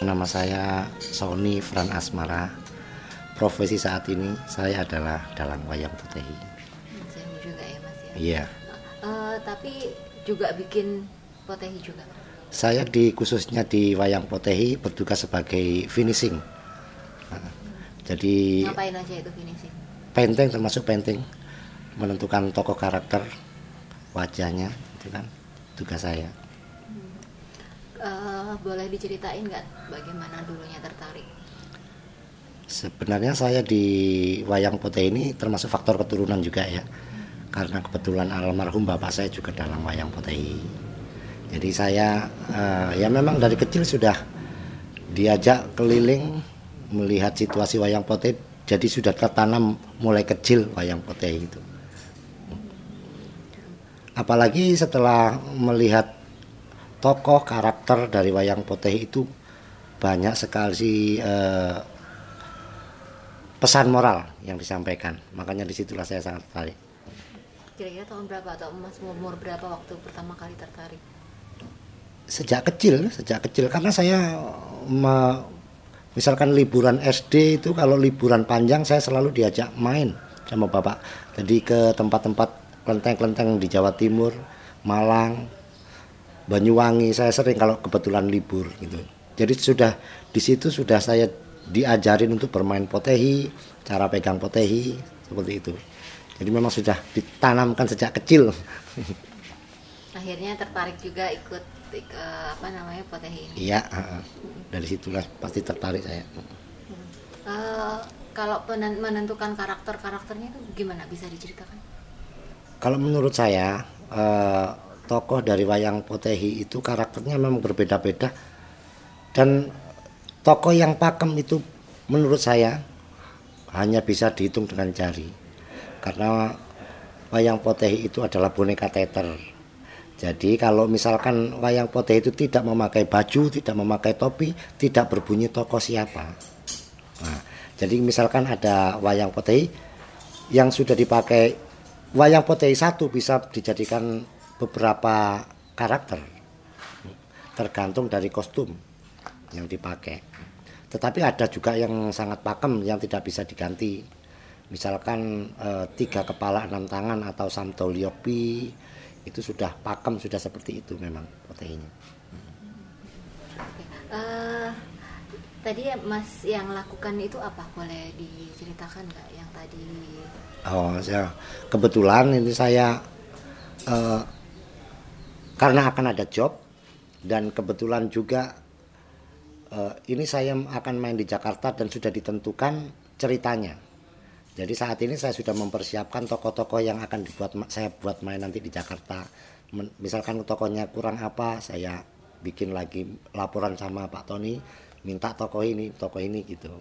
nama saya Sony Fran Asmara. Profesi saat ini saya adalah dalang wayang potehi. Saya juga ya mas ya. Iya. Eh, tapi juga bikin potehi juga. Saya di khususnya di wayang potehi bertugas sebagai finishing. Jadi Ngapain aja itu finishing? painting termasuk painting menentukan tokoh karakter wajahnya itu kan tugas saya. Eh, boleh diceritain nggak bagaimana dulunya tertarik? Sebenarnya saya di wayang potehi ini termasuk faktor keturunan juga ya. Karena kebetulan almarhum bapak saya juga dalam wayang potehi. Jadi saya eh, ya memang dari kecil sudah diajak keliling melihat situasi wayang potehi. Jadi sudah tertanam mulai kecil wayang potehi itu. Apalagi setelah melihat tokoh karakter dari wayang potehi itu banyak sekali eh, pesan moral yang disampaikan. Makanya di situlah saya sangat tertarik. Kira-kira tahun berapa atau mas umur berapa waktu pertama kali tertarik? Sejak kecil, sejak kecil karena saya me- misalkan liburan SD itu kalau liburan panjang saya selalu diajak main sama bapak. Jadi ke tempat-tempat kelenteng-kelenteng di Jawa Timur, Malang, Banyuwangi. Saya sering kalau kebetulan libur gitu. Jadi sudah di situ sudah saya diajarin untuk bermain potehi, cara pegang potehi seperti itu. Jadi memang sudah ditanamkan sejak kecil. Akhirnya tertarik juga ikut ik- eh, apa namanya potehi ini. Iya, dari situlah pasti tertarik saya. Eh, kalau menentukan karakter-karakternya itu gimana? Bisa diceritakan? Kalau menurut saya eh, tokoh dari wayang potehi itu karakternya memang berbeda-beda dan tokoh yang pakem itu menurut saya hanya bisa dihitung dengan jari karena wayang potehi itu adalah boneka teater. Jadi kalau misalkan wayang potehi itu tidak memakai baju, tidak memakai topi, tidak berbunyi tokoh siapa. Nah, jadi misalkan ada wayang potehi yang sudah dipakai wayang potehi satu bisa dijadikan beberapa karakter tergantung dari kostum yang dipakai. Tetapi ada juga yang sangat pakem yang tidak bisa diganti. Misalkan eh, tiga kepala enam tangan atau samtoliopi itu sudah pakem sudah seperti itu memang potehinya. Oke. Eh, tadi ya Mas yang lakukan itu apa? Boleh diceritakan nggak yang tadi? Oh, saya kebetulan ini saya eh, karena akan ada job dan kebetulan juga eh, ini saya akan main di Jakarta dan sudah ditentukan ceritanya. Jadi saat ini saya sudah mempersiapkan tokoh-tokoh yang akan dibuat saya buat main nanti di Jakarta. Men- Misalkan tokohnya kurang apa, saya bikin lagi laporan sama Pak Tony, minta tokoh ini, tokoh ini gitu.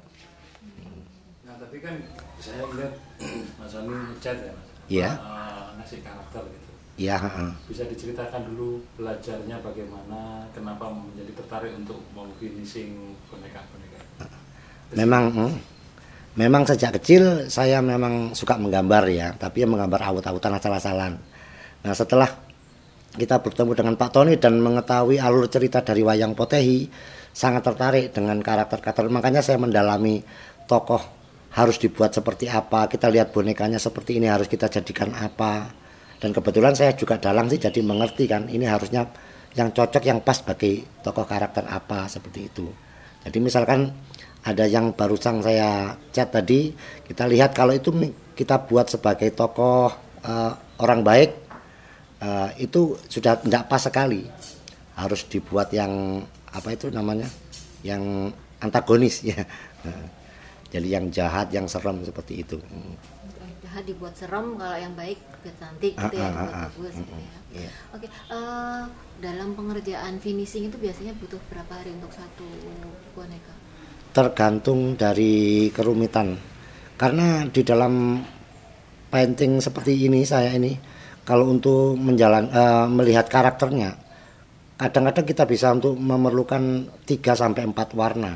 Nah tadi kan saya lihat Mas Sony ngecat ya Mas. Iya. Eh, ngasih karakter gitu. Heeh. Bisa diceritakan dulu belajarnya bagaimana, kenapa menjadi tertarik untuk mau finishing boneka-boneka. Memang hmm, memang sejak kecil saya memang suka menggambar ya, tapi yang menggambar awut-awutan asal-asalan. Nah, setelah kita bertemu dengan Pak Tony dan mengetahui alur cerita dari wayang Potehi, sangat tertarik dengan karakter-karakter. Makanya saya mendalami tokoh harus dibuat seperti apa, kita lihat bonekanya seperti ini harus kita jadikan apa. Dan kebetulan saya juga dalang sih jadi mengerti kan, ini harusnya yang cocok yang pas bagi tokoh karakter apa seperti itu. Jadi misalkan ada yang barusan saya chat tadi, kita lihat kalau itu kita buat sebagai tokoh eh, orang baik, eh, itu sudah tidak pas sekali. Harus dibuat yang apa itu namanya, yang antagonis ya. Jadi yang jahat, yang serem seperti itu. Jahat dibuat serem, kalau yang baik biar cantik gitu ya, Ah, ah, dibuat ah, ah. bagus gitu ya. Iya. Oke, eh, dalam pengerjaan finishing itu biasanya butuh berapa hari untuk satu boneka? tergantung dari kerumitan karena di dalam painting seperti ini saya ini kalau untuk menjalan eh, melihat karakternya kadang-kadang kita bisa untuk memerlukan 3 sampai 4 warna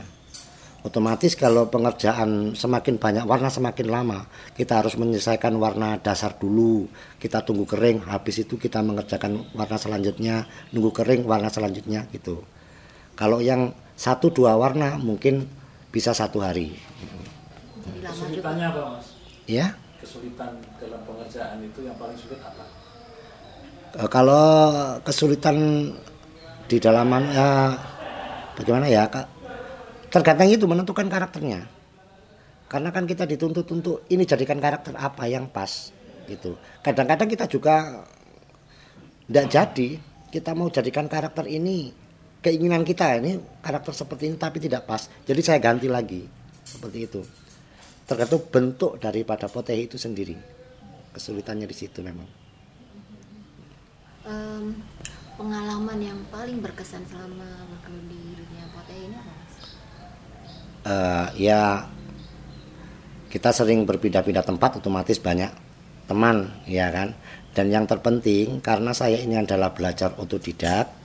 otomatis kalau pengerjaan semakin banyak warna semakin lama kita harus menyelesaikan warna dasar dulu kita tunggu kering habis itu kita mengerjakan warna selanjutnya nunggu kering warna selanjutnya gitu kalau yang satu dua warna mungkin bisa satu hari. Kesulitannya apa mas? Ya, Kesulitan dalam pengerjaan itu yang paling sulit apa? Eh, kalau kesulitan di dalaman ya bagaimana ya kak? Tergantung itu menentukan karakternya. Karena kan kita dituntut untuk ini jadikan karakter apa yang pas gitu. Kadang-kadang kita juga tidak jadi kita mau jadikan karakter ini keinginan kita ini karakter seperti ini tapi tidak pas. Jadi saya ganti lagi seperti itu. Tergantung bentuk daripada potehi itu sendiri. Kesulitannya di situ memang. Em, pengalaman yang paling berkesan selama di dunia potehi ini apa? Eh, ya kita sering berpindah-pindah tempat otomatis banyak teman ya kan? Dan yang terpenting karena saya ini adalah belajar otodidak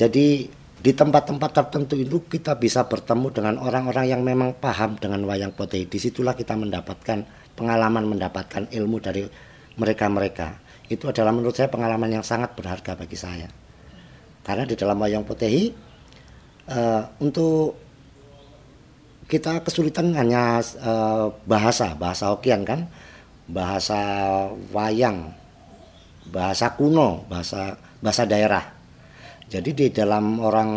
jadi di tempat-tempat tertentu itu kita bisa bertemu dengan orang-orang yang memang paham dengan wayang potehi di situlah kita mendapatkan pengalaman mendapatkan ilmu dari mereka-mereka. Itu adalah menurut saya pengalaman yang sangat berharga bagi saya. Karena di dalam wayang potehi eh, untuk kita kesulitan hanya eh, bahasa bahasa Hokian kan? Bahasa wayang bahasa kuno bahasa bahasa daerah. Jadi di dalam orang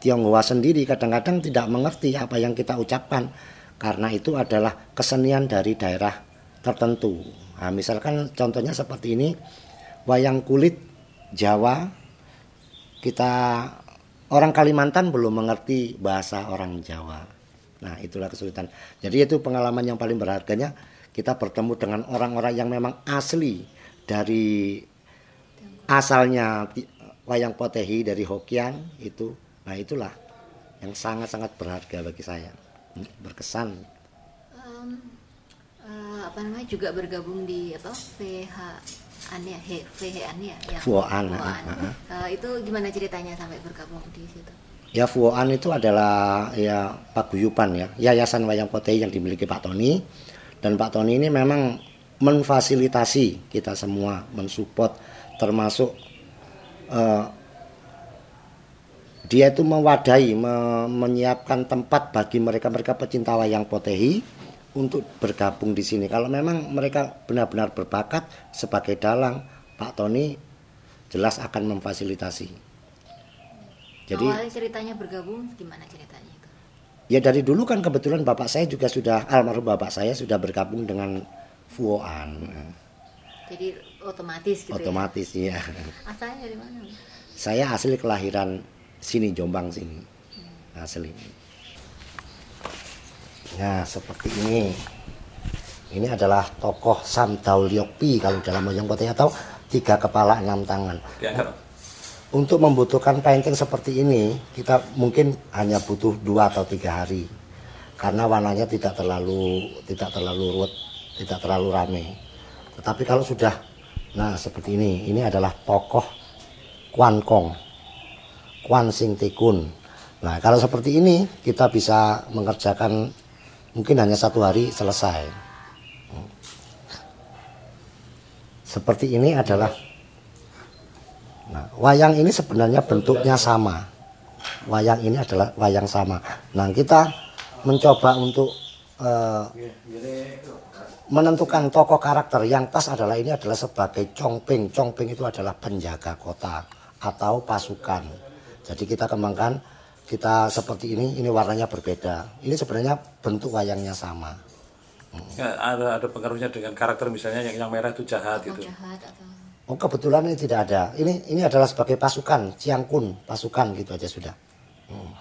Tionghoa sendiri kadang-kadang tidak mengerti apa yang kita ucapkan. Karena itu adalah kesenian dari daerah tertentu. Nah, misalkan contohnya seperti ini. Wayang kulit Jawa kita orang Kalimantan belum mengerti bahasa orang Jawa. Nah, itulah kesulitan. Jadi itu pengalaman yang paling berharganya kita bertemu dengan orang-orang yang memang asli dari asalnya wayang potehi dari Hokian itu. Nah, itulah yang sangat-sangat berharga bagi saya. Berkesan. Em, eh, apa namanya juga bergabung di apa VH Ania VH Ania ya Fuoan. ah, ah. Eh, itu gimana ceritanya sampai bergabung di situ Ya Fuoan itu adalah ya paguyuban ya, yayasan wayang potehi yang dimiliki Pak Tony dan Pak Tony ini memang memfasilitasi kita semua, mensupport termasuk eh, dia itu mewadahi, me- menyiapkan tempat bagi mereka-mereka pecinta wayang potehi untuk bergabung di sini. Kalau memang mereka benar-benar berbakat sebagai dalang, Pak Tony jelas akan memfasilitasi. Jadi awalnya ceritanya bergabung gimana ceritanya itu Ya dari dulu kan kebetulan bapak saya juga sudah almarhum bapak saya sudah bergabung dengan Fuoan. jadi otomatis gitu Otomatis ya. ya asalnya dari mana? Saya asli kelahiran sini Jombang sini. Asli. Nah, seperti ini. Ini adalah tokoh Samdau Liokpi kalau dalam potehi atau tiga kepala enam tangan. Diangkat. Untuk membutuhkan painting seperti ini, kita mungkin hanya butuh dua atau tiga hari, karena warnanya tidak terlalu tidak terlalu ruwet, tidak terlalu rame. Tetapi kalau sudah, nah seperti ini, ini adalah tokoh Kwan Kong, Kwan Sing Tikun. Nah kalau seperti ini kita bisa mengerjakan mungkin hanya satu hari selesai. Seperti ini adalah Nah, wayang ini sebenarnya bentuknya sama. Wayang ini adalah wayang sama. Nah, kita mencoba untuk eh, menentukan tokoh karakter yang pas adalah ini adalah sebagai Chongping. Chongping itu adalah penjaga kota atau pasukan. Jadi kita kembangkan kita seperti ini, ini warnanya berbeda. Ini sebenarnya bentuk wayangnya sama. Ya, ada ada pengaruhnya dengan karakter misalnya yang yang merah itu jahat oh gitu. jahat atau Oh kebetulan ini tidak ada. Ini ini adalah sebagai pasukan, Ciangkun, pasukan gitu aja sudah. Hmm.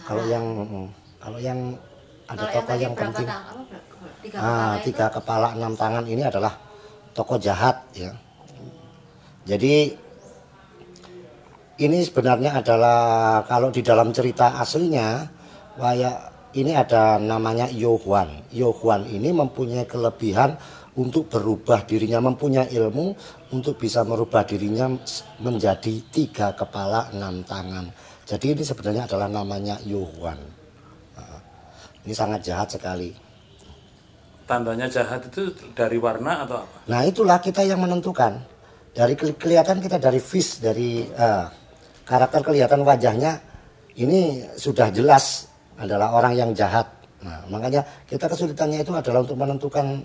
Kalau yang hmm, kalau yang ada kalau yang tokoh yang berapa penting, tiga ah, kepala itu tiga kepala enam tangan ini adalah tokoh jahat ya. Jadi ini sebenarnya adalah kalau di dalam cerita aslinya waya ini ada namanya Yohuan. Yohuan ini mempunyai kelebihan untuk berubah dirinya, mempunyai ilmu untuk bisa merubah dirinya menjadi tiga kepala enam tangan. Jadi ini sebenarnya adalah namanya Yohuan. Nah, Ini sangat jahat sekali. Tandanya jahat itu dari warna atau apa? Nah itulah kita yang menentukan. Dari keli- kelihatan kita dari fish dari eh, karakter kelihatan wajahnya ini sudah jelas adalah orang yang jahat. Nah, makanya kita kesulitannya itu adalah untuk menentukan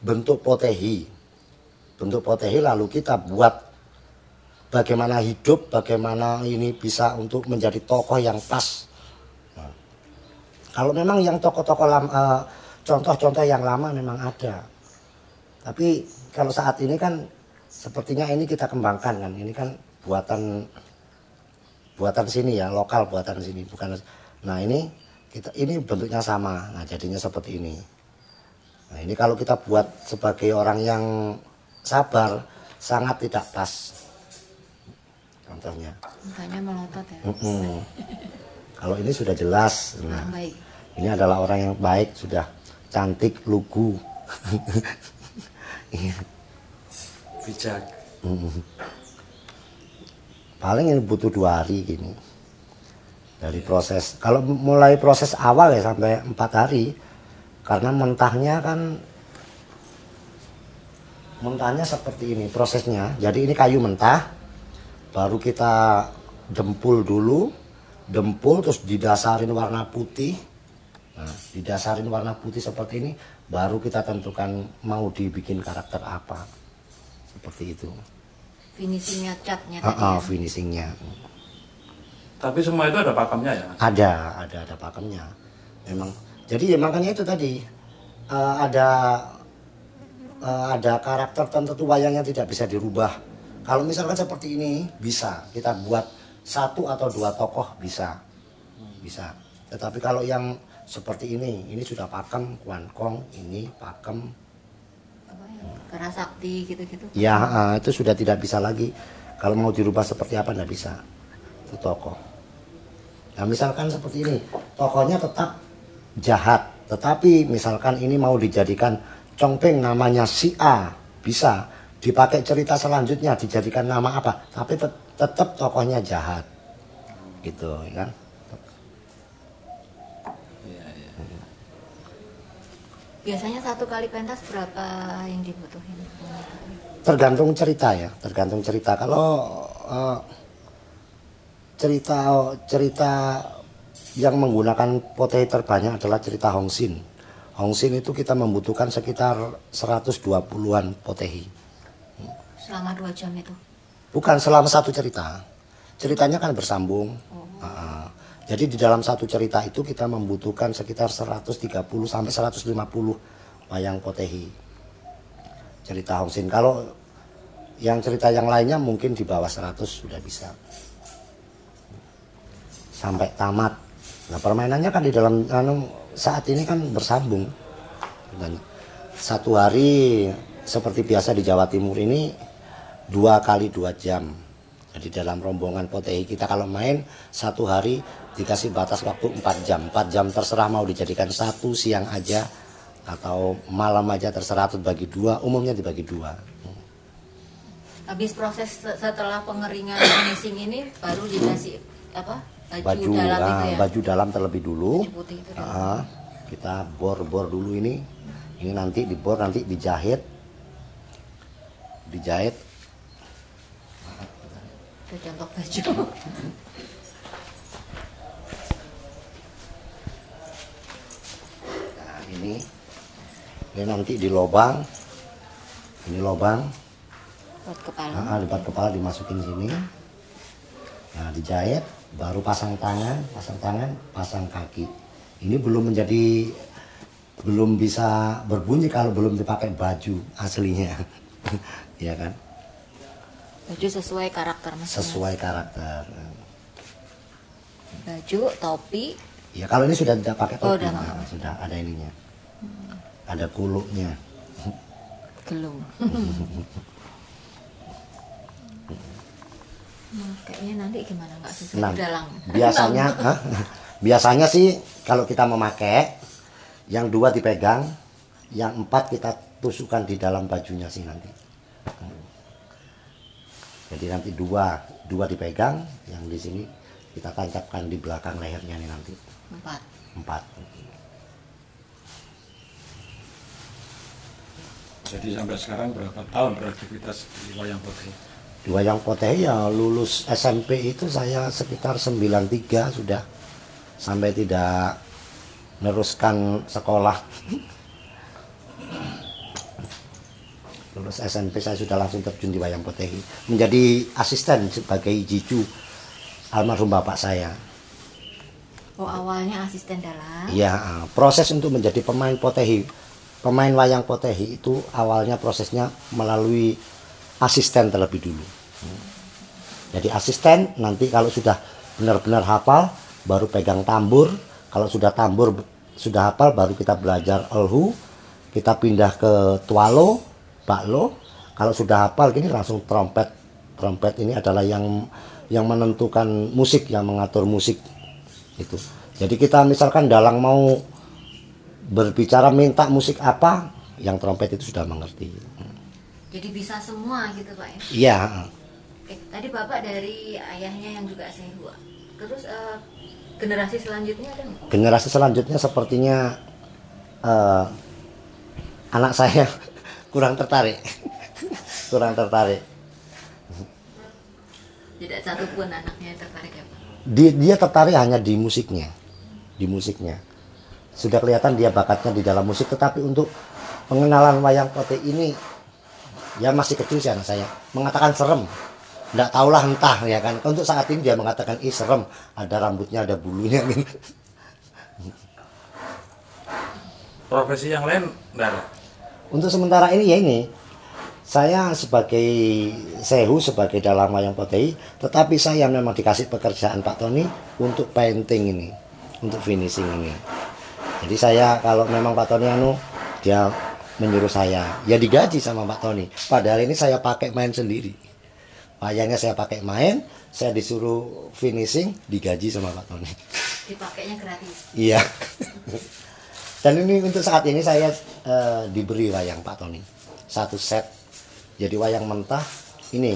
bentuk potehi. Bentuk potehi lalu kita buat bagaimana hidup, bagaimana ini bisa untuk menjadi tokoh yang pas. Nah, kalau memang yang tokoh-tokoh eh, contoh-contoh yang lama memang ada. Tapi kalau saat ini kan sepertinya ini kita kembangkan kan. Ini kan buatan buatan sini ya, lokal buatan sini, bukan. Nah ini kita ini bentuknya sama. Nah jadinya seperti ini. Nah ini kalau kita buat sebagai orang yang sabar sangat tidak pas. Contohnya. Mukanya melotot ya. Mm-mm. Kalau ini sudah jelas. Nah, baik. ini adalah orang yang baik, sudah cantik, lugu. Iya. bijak Paling ini butuh dua hari gini. Dari proses, kalau mulai proses awal ya sampai empat hari, karena mentahnya kan mentahnya seperti ini prosesnya. Jadi ini kayu mentah, baru kita dempul dulu, dempul terus didasarin warna putih. Nah, didasarin warna putih seperti ini, baru kita tentukan mau dibikin karakter apa. Seperti itu. Finishingnya catnya Ah, tadi ah, ya. finishingnya. tapi semua itu ada pakemnya ya? Ada, ada, ada pakemnya. Memang. Jadi ya makanya itu tadi eh, ada eh, ada karakter tertentu wayang yang tidak bisa dirubah. Kalau misalkan seperti ini bisa kita buat satu atau dua tokoh bisa, bisa. Tetapi kalau yang seperti ini, ini sudah pakem, kuankong, ini pakem, Apa ya? Kerasakti gitu-gitu. ya eh, itu sudah tidak bisa lagi. Kalau mau dirubah seperti apa tidak bisa. Itu tokoh. Nah misalkan seperti ini, tokohnya tetap jahat, tetapi misalkan ini mau dijadikan congpeng namanya si A, bisa dipakai cerita selanjutnya dijadikan nama apa, tapi tet- tetap tokohnya jahat, gitu ya kan? Iya, iya. Biasanya satu kali pentas berapa yang dibutuhin? Tergantung cerita ya, tergantung cerita. Kalau eh, cerita cerita yang menggunakan potehi terbanyak adalah cerita Hongsin. Hongsin itu kita membutuhkan sekitar 120-an potehi. Selama dua jam itu. Bukan selama satu cerita. Ceritanya kan bersambung. Ah, jadi di dalam satu cerita itu kita membutuhkan sekitar 130 sampai 150 wayang potehi. Cerita Hongsin. Kalau yang cerita yang lainnya mungkin di bawah 100 sudah bisa. Sampai tamat. Nah, permainannya kan di dalam anu, saat ini kan bersambung. Dan satu hari seperti biasa di Jawa Timur ini dua kali dua jam. Jadi dalam rombongan potehi kita kalau main satu hari dikasih batas waktu 4 jam. 4 jam terserah mau dijadikan satu siang aja atau malam aja terserah atau bagi dua. Umumnya dibagi dua. Habis proses se- setelah pengeringan finishing ini baru dikasih apa? Baju, Baju dalam itu ah, ya. baju dalam terlebih dulu. Baju putih itu. Ah, kita bor-bor dulu ini. Ini nanti dibor nanti dijahit. Dijahit Itu contoh baju. Nah, ini ini nanti di lobang. Ini lobang. Buat kepala. Nah, debat kepala dimasukin sini. Nah, dijahit, baru pasang tangan, pasang tangan, pasang kaki. Ini belum menjadi belum bisa berbunyi kalau belum dipakai baju aslinya. ya kan? Baju sesuai karakter mas. Sesuai karakter. Baju, topi, Ya kalau ini sudah tidak pakai Oh, topi, udah nah, sudah ada ininya. Ada kuluknya. gelung. Nah, kayaknya nanti gimana nggak sesuai Nah, dalang. biasanya, hah? biasanya sih kalau kita memakai, yang dua dipegang, yang empat kita tusukkan di dalam bajunya sih nanti. Hmm. Jadi nanti dua, dua dipegang, yang di sini kita tancapkan di belakang lehernya nih nanti Empat. empat. Jadi sampai sekarang berapa tahun beraktivitas di wayang putih? Di wayang potehi ya lulus SMP itu saya sekitar 93 sudah. Sampai tidak meneruskan sekolah. Lulus SMP saya sudah langsung terjun di wayang potehi. Menjadi asisten sebagai jicu almarhum bapak saya. Oh awalnya asisten dalang. ya eh, proses untuk menjadi pemain potehi. Pemain wayang potehi itu awalnya prosesnya melalui asisten terlebih dulu jadi asisten nanti kalau sudah benar-benar hafal baru pegang tambur. Kalau sudah tambur sudah hafal baru kita belajar elhu kita pindah ke tualo baklo. Kalau sudah hafal gini langsung trompet. Trompet ini adalah yang yang menentukan musik yang mengatur musik. Itu. Jadi kita misalkan dalang mau berbicara minta musik apa yang trompet itu sudah mengerti Jadi bisa semua gitu Pak ya. iya Oke, tadi Bapak dari ayahnya yang juga sehu. Terus eh, generasi selanjutnya ada nggak? generasi selanjutnya sepertinya eh, anak saya kurang tertarik kurang tertarik Tidak satu pun anaknya tertarik ya Pak. dia, dia tertarik hanya di musiknya di musiknya sudah kelihatan dia bakatnya di dalam musik tetapi untuk pengenalan wayang pote ini ya masih kecil sih anak saya. Mengatakan serem. Tidak tahulah entah ya kan. Untuk saat ini dia mengatakan ih serem. Ada rambutnya ada bulunya. Profesi yang lain enggak ada. Untuk sementara ini ya ini saya sebagai sehu sebagai dalam wayang potehi tetapi saya memang dikasih pekerjaan Pak Tony untuk painting ini untuk finishing ini. Jadi saya kalau memang Pak Tony anu dia menyuruh saya ya digaji sama Pak Tony padahal ini saya pakai main sendiri wayangnya saya pakai main saya disuruh finishing digaji sama Pak Tony Dipakainya gratis. Iya. Dan ini untuk saat ini saya eh, diberi wayang Pak Tony. Satu set. Jadi wayang mentah ini.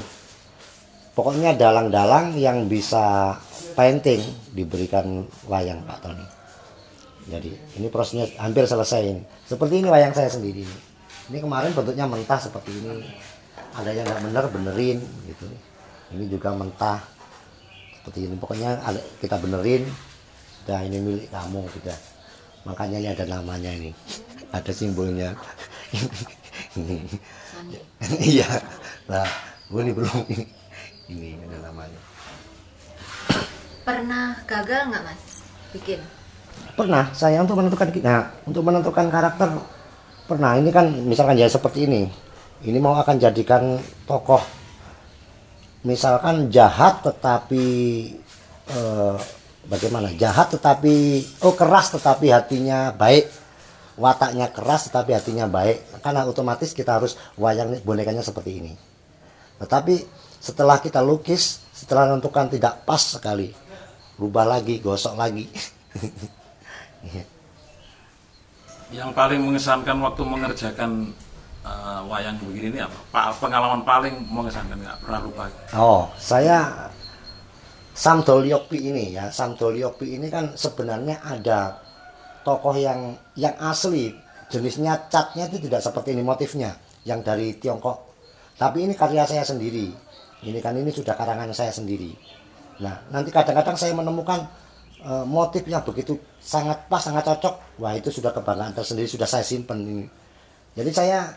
Pokoknya dalang-dalang yang bisa painting diberikan wayang Pak Tony. Jadi ini prosesnya hampir selesai. Seperti ini wayang saya sendiri. Ini kemarin bentuknya mentah seperti ini. Ada yang nggak bener benerin gitu. Ini juga mentah seperti ini. Pokoknya ada- kita benerin. Sudah ini milik kamu sudah. Makanya ini ada namanya ini. Ada simbolnya. ini. Iya. Nah, ini belum ini. Ini ada namanya. Pernah gagal nggak Mas? Bikin. Pernah saya untuk menentukan nah, untuk menentukan karakter pernah ini kan misalkan ya seperti ini. Ini mau akan jadikan tokoh misalkan jahat tetapi eh, bagaimana? Jahat tetapi oh keras tetapi hatinya baik. Wataknya keras tetapi hatinya baik. Karena otomatis kita harus wayang bonekanya seperti ini. Tetapi setelah kita lukis, setelah menentukan tidak pas sekali, rubah lagi, gosok lagi. Yang paling mengesankan waktu mengerjakan eh, wayang begini ini apa? Pa- Pengalaman paling mengesankan nggak pernah lupa. Oh, saya Samdol Yokpi ini ya, Samdol Yokpi ini kan sebenarnya ada tokoh yang yang asli, jenisnya catnya itu tidak seperti ini motifnya, yang dari Tiongkok. Tapi ini karya saya sendiri. Ini kan ini sudah karangan saya sendiri. Nah, nanti kadang-kadang saya menemukan eh, motif yang begitu sangat pas, sangat cocok. Wah, itu sudah kebanggaan tersendiri, sudah saya simpen ini. Jadi saya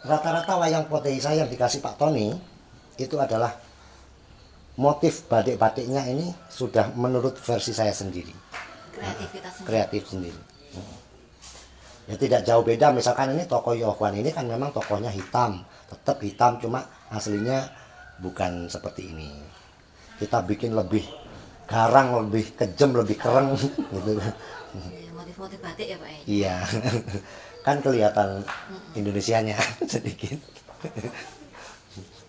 rata-rata wayang potehi saya yang dikasih Pak Tony itu adalah motif batik-batiknya ini sudah menurut versi saya sendiri Kreativitas sendiri. kreatif sendiri Hmm. ya tidak jauh beda misalkan ini tokoh Yohwan ini kan memang tokohnya hitam tetap hitam cuma aslinya bukan seperti ini kita bikin lebih garang lebih kejam lebih keren gitu. Iya, Motif-motif batik ya Pak ya. iya. Kan kelihatan Indonesianya sedikit.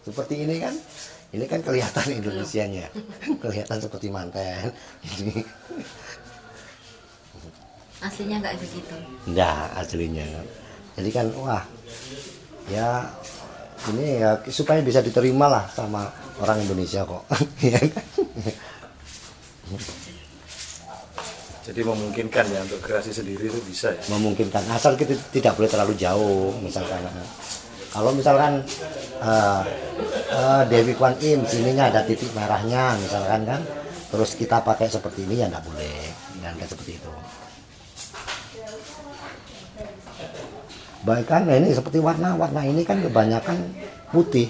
Seperti ini kan? Ini kan kelihatan Indonesianya. Kelihatan seperti manten ini Aslinya nggak begitu. enggak aslinya. Jadi kan wah ya ini ya supaya bisa diterima lah sama orang Indonesia kok. Ya kan? Jadi memungkinkan ya untuk kreasi sendiri itu bisa ya. memungkinkan asal kita tidak boleh terlalu jauh misalkan. Kalau misalkan eh, eh, Dewi Kwan Im sininya ada titik merahnya misalkan kan terus kita pakai seperti ini ya nggak boleh. Dan kayak seperti itu. Baik kan ini seperti warna warna ini kan kebanyakan putih.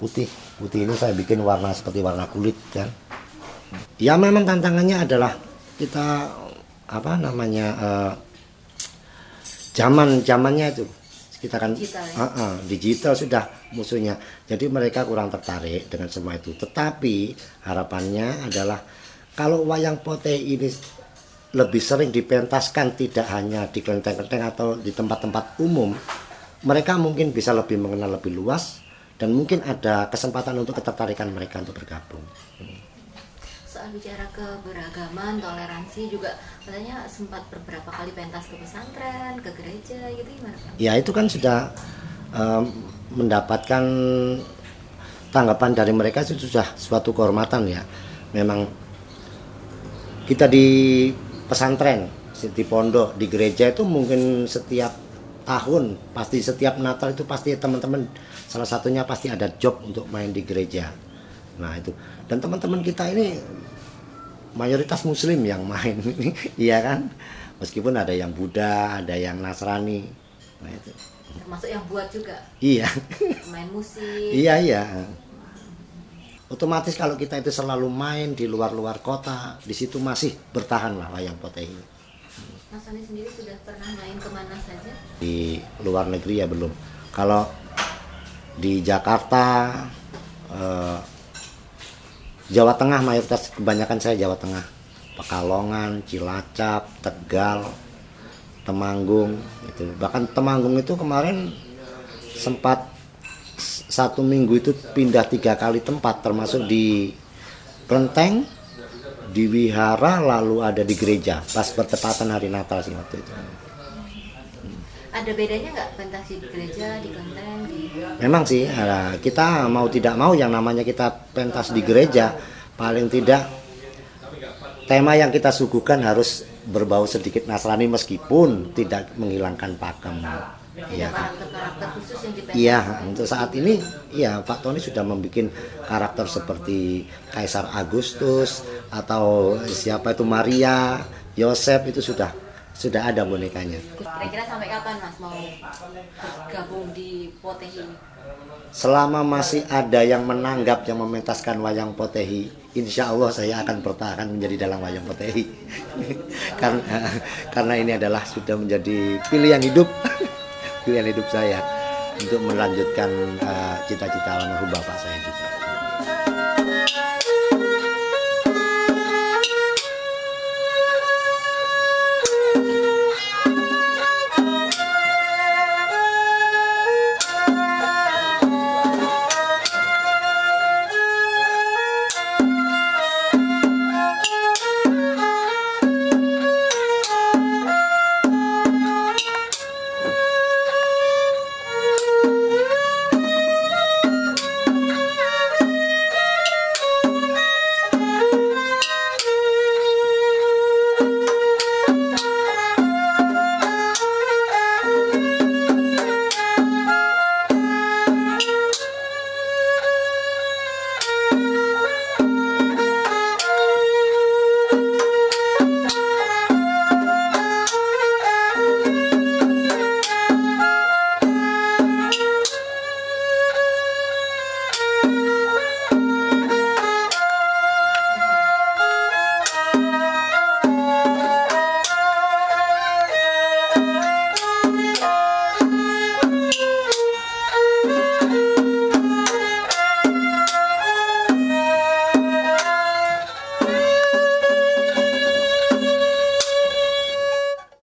Putih putih ini saya bikin warna seperti warna kulit kan. ya memang tantangannya adalah kita apa namanya eh, zaman zamannya itu kita kan Digital ya? Ah, ah, digital sudah musuhnya. Jadi mereka kurang tertarik dengan semua itu. Tetapi harapannya adalah kalau wayang potehi ini lebih sering dipentaskan tidak hanya di kelenteng-kelenteng atau di tempat-tempat umum mereka mungkin bisa lebih mengenal lebih luas dan mungkin ada kesempatan untuk ketertarikan mereka untuk bergabung. Soal bicara keberagaman toleransi juga katanya sempat beberapa kali pentas ke pesantren ke gereja gitu gimana ya itu kan sudah em, mendapatkan tanggapan dari mereka itu sudah suatu kehormatan ya. Memang kita di pesantren di pondok di gereja itu mungkin setiap tahun pasti setiap Natal itu pasti teman-teman salah satunya pasti ada job untuk main di gereja. Nah itu. Dan teman-teman kita ini mayoritas muslim yang main iya kan? Meskipun ada yang Buddha ada yang Nasrani. Nah itu. Termasuk yang buat juga? Iya. Main musik? Iya iya. Otomatis kalau kita itu selalu main di luar-luar kota di situ masih bertahan lah wayang potehi. Mas Soni sendiri sudah pernah main ke mana saja? Di luar negeri ya belum. Kalau di Jakarta eh, Jawa Tengah mayoritas kebanyakan saya Jawa Tengah. Pekalongan Cilacap Tegal Temanggung itu bahkan Temanggung itu kemarin sempat satu minggu itu pindah tiga kali tempat termasuk di Kelenteng di wihara lalu ada di gereja. Pas bertepatan hari Natal sih waktu itu ada bedanya nggak pentas di gereja di kelenteng di Memang sih, ada- kita mau tidak mau yang namanya kita pentas di gereja, paling tidak tema yang kita suguhkan harus berbau sedikit Nasrani meskipun tidak menghilangkan pakem. Iya. Iya, untuk saat ini, iya Pak Tony sudah membuat karakter seperti Kaisar Agustus atau siapa itu Maria, Yosef itu sudah sudah ada bonekanya. kira-kira sampai kapan mas mau bergabung di potehi Selama masih ada yang menanggap yang mementaskan wayang potehi, insya Allah saya akan bertahan menjadi dalam wayang potehi. karena karena ini adalah sudah menjadi pilihan hidup, pilihan hidup saya untuk melanjutkan eh, cita-cita almarhum bapak saya juga.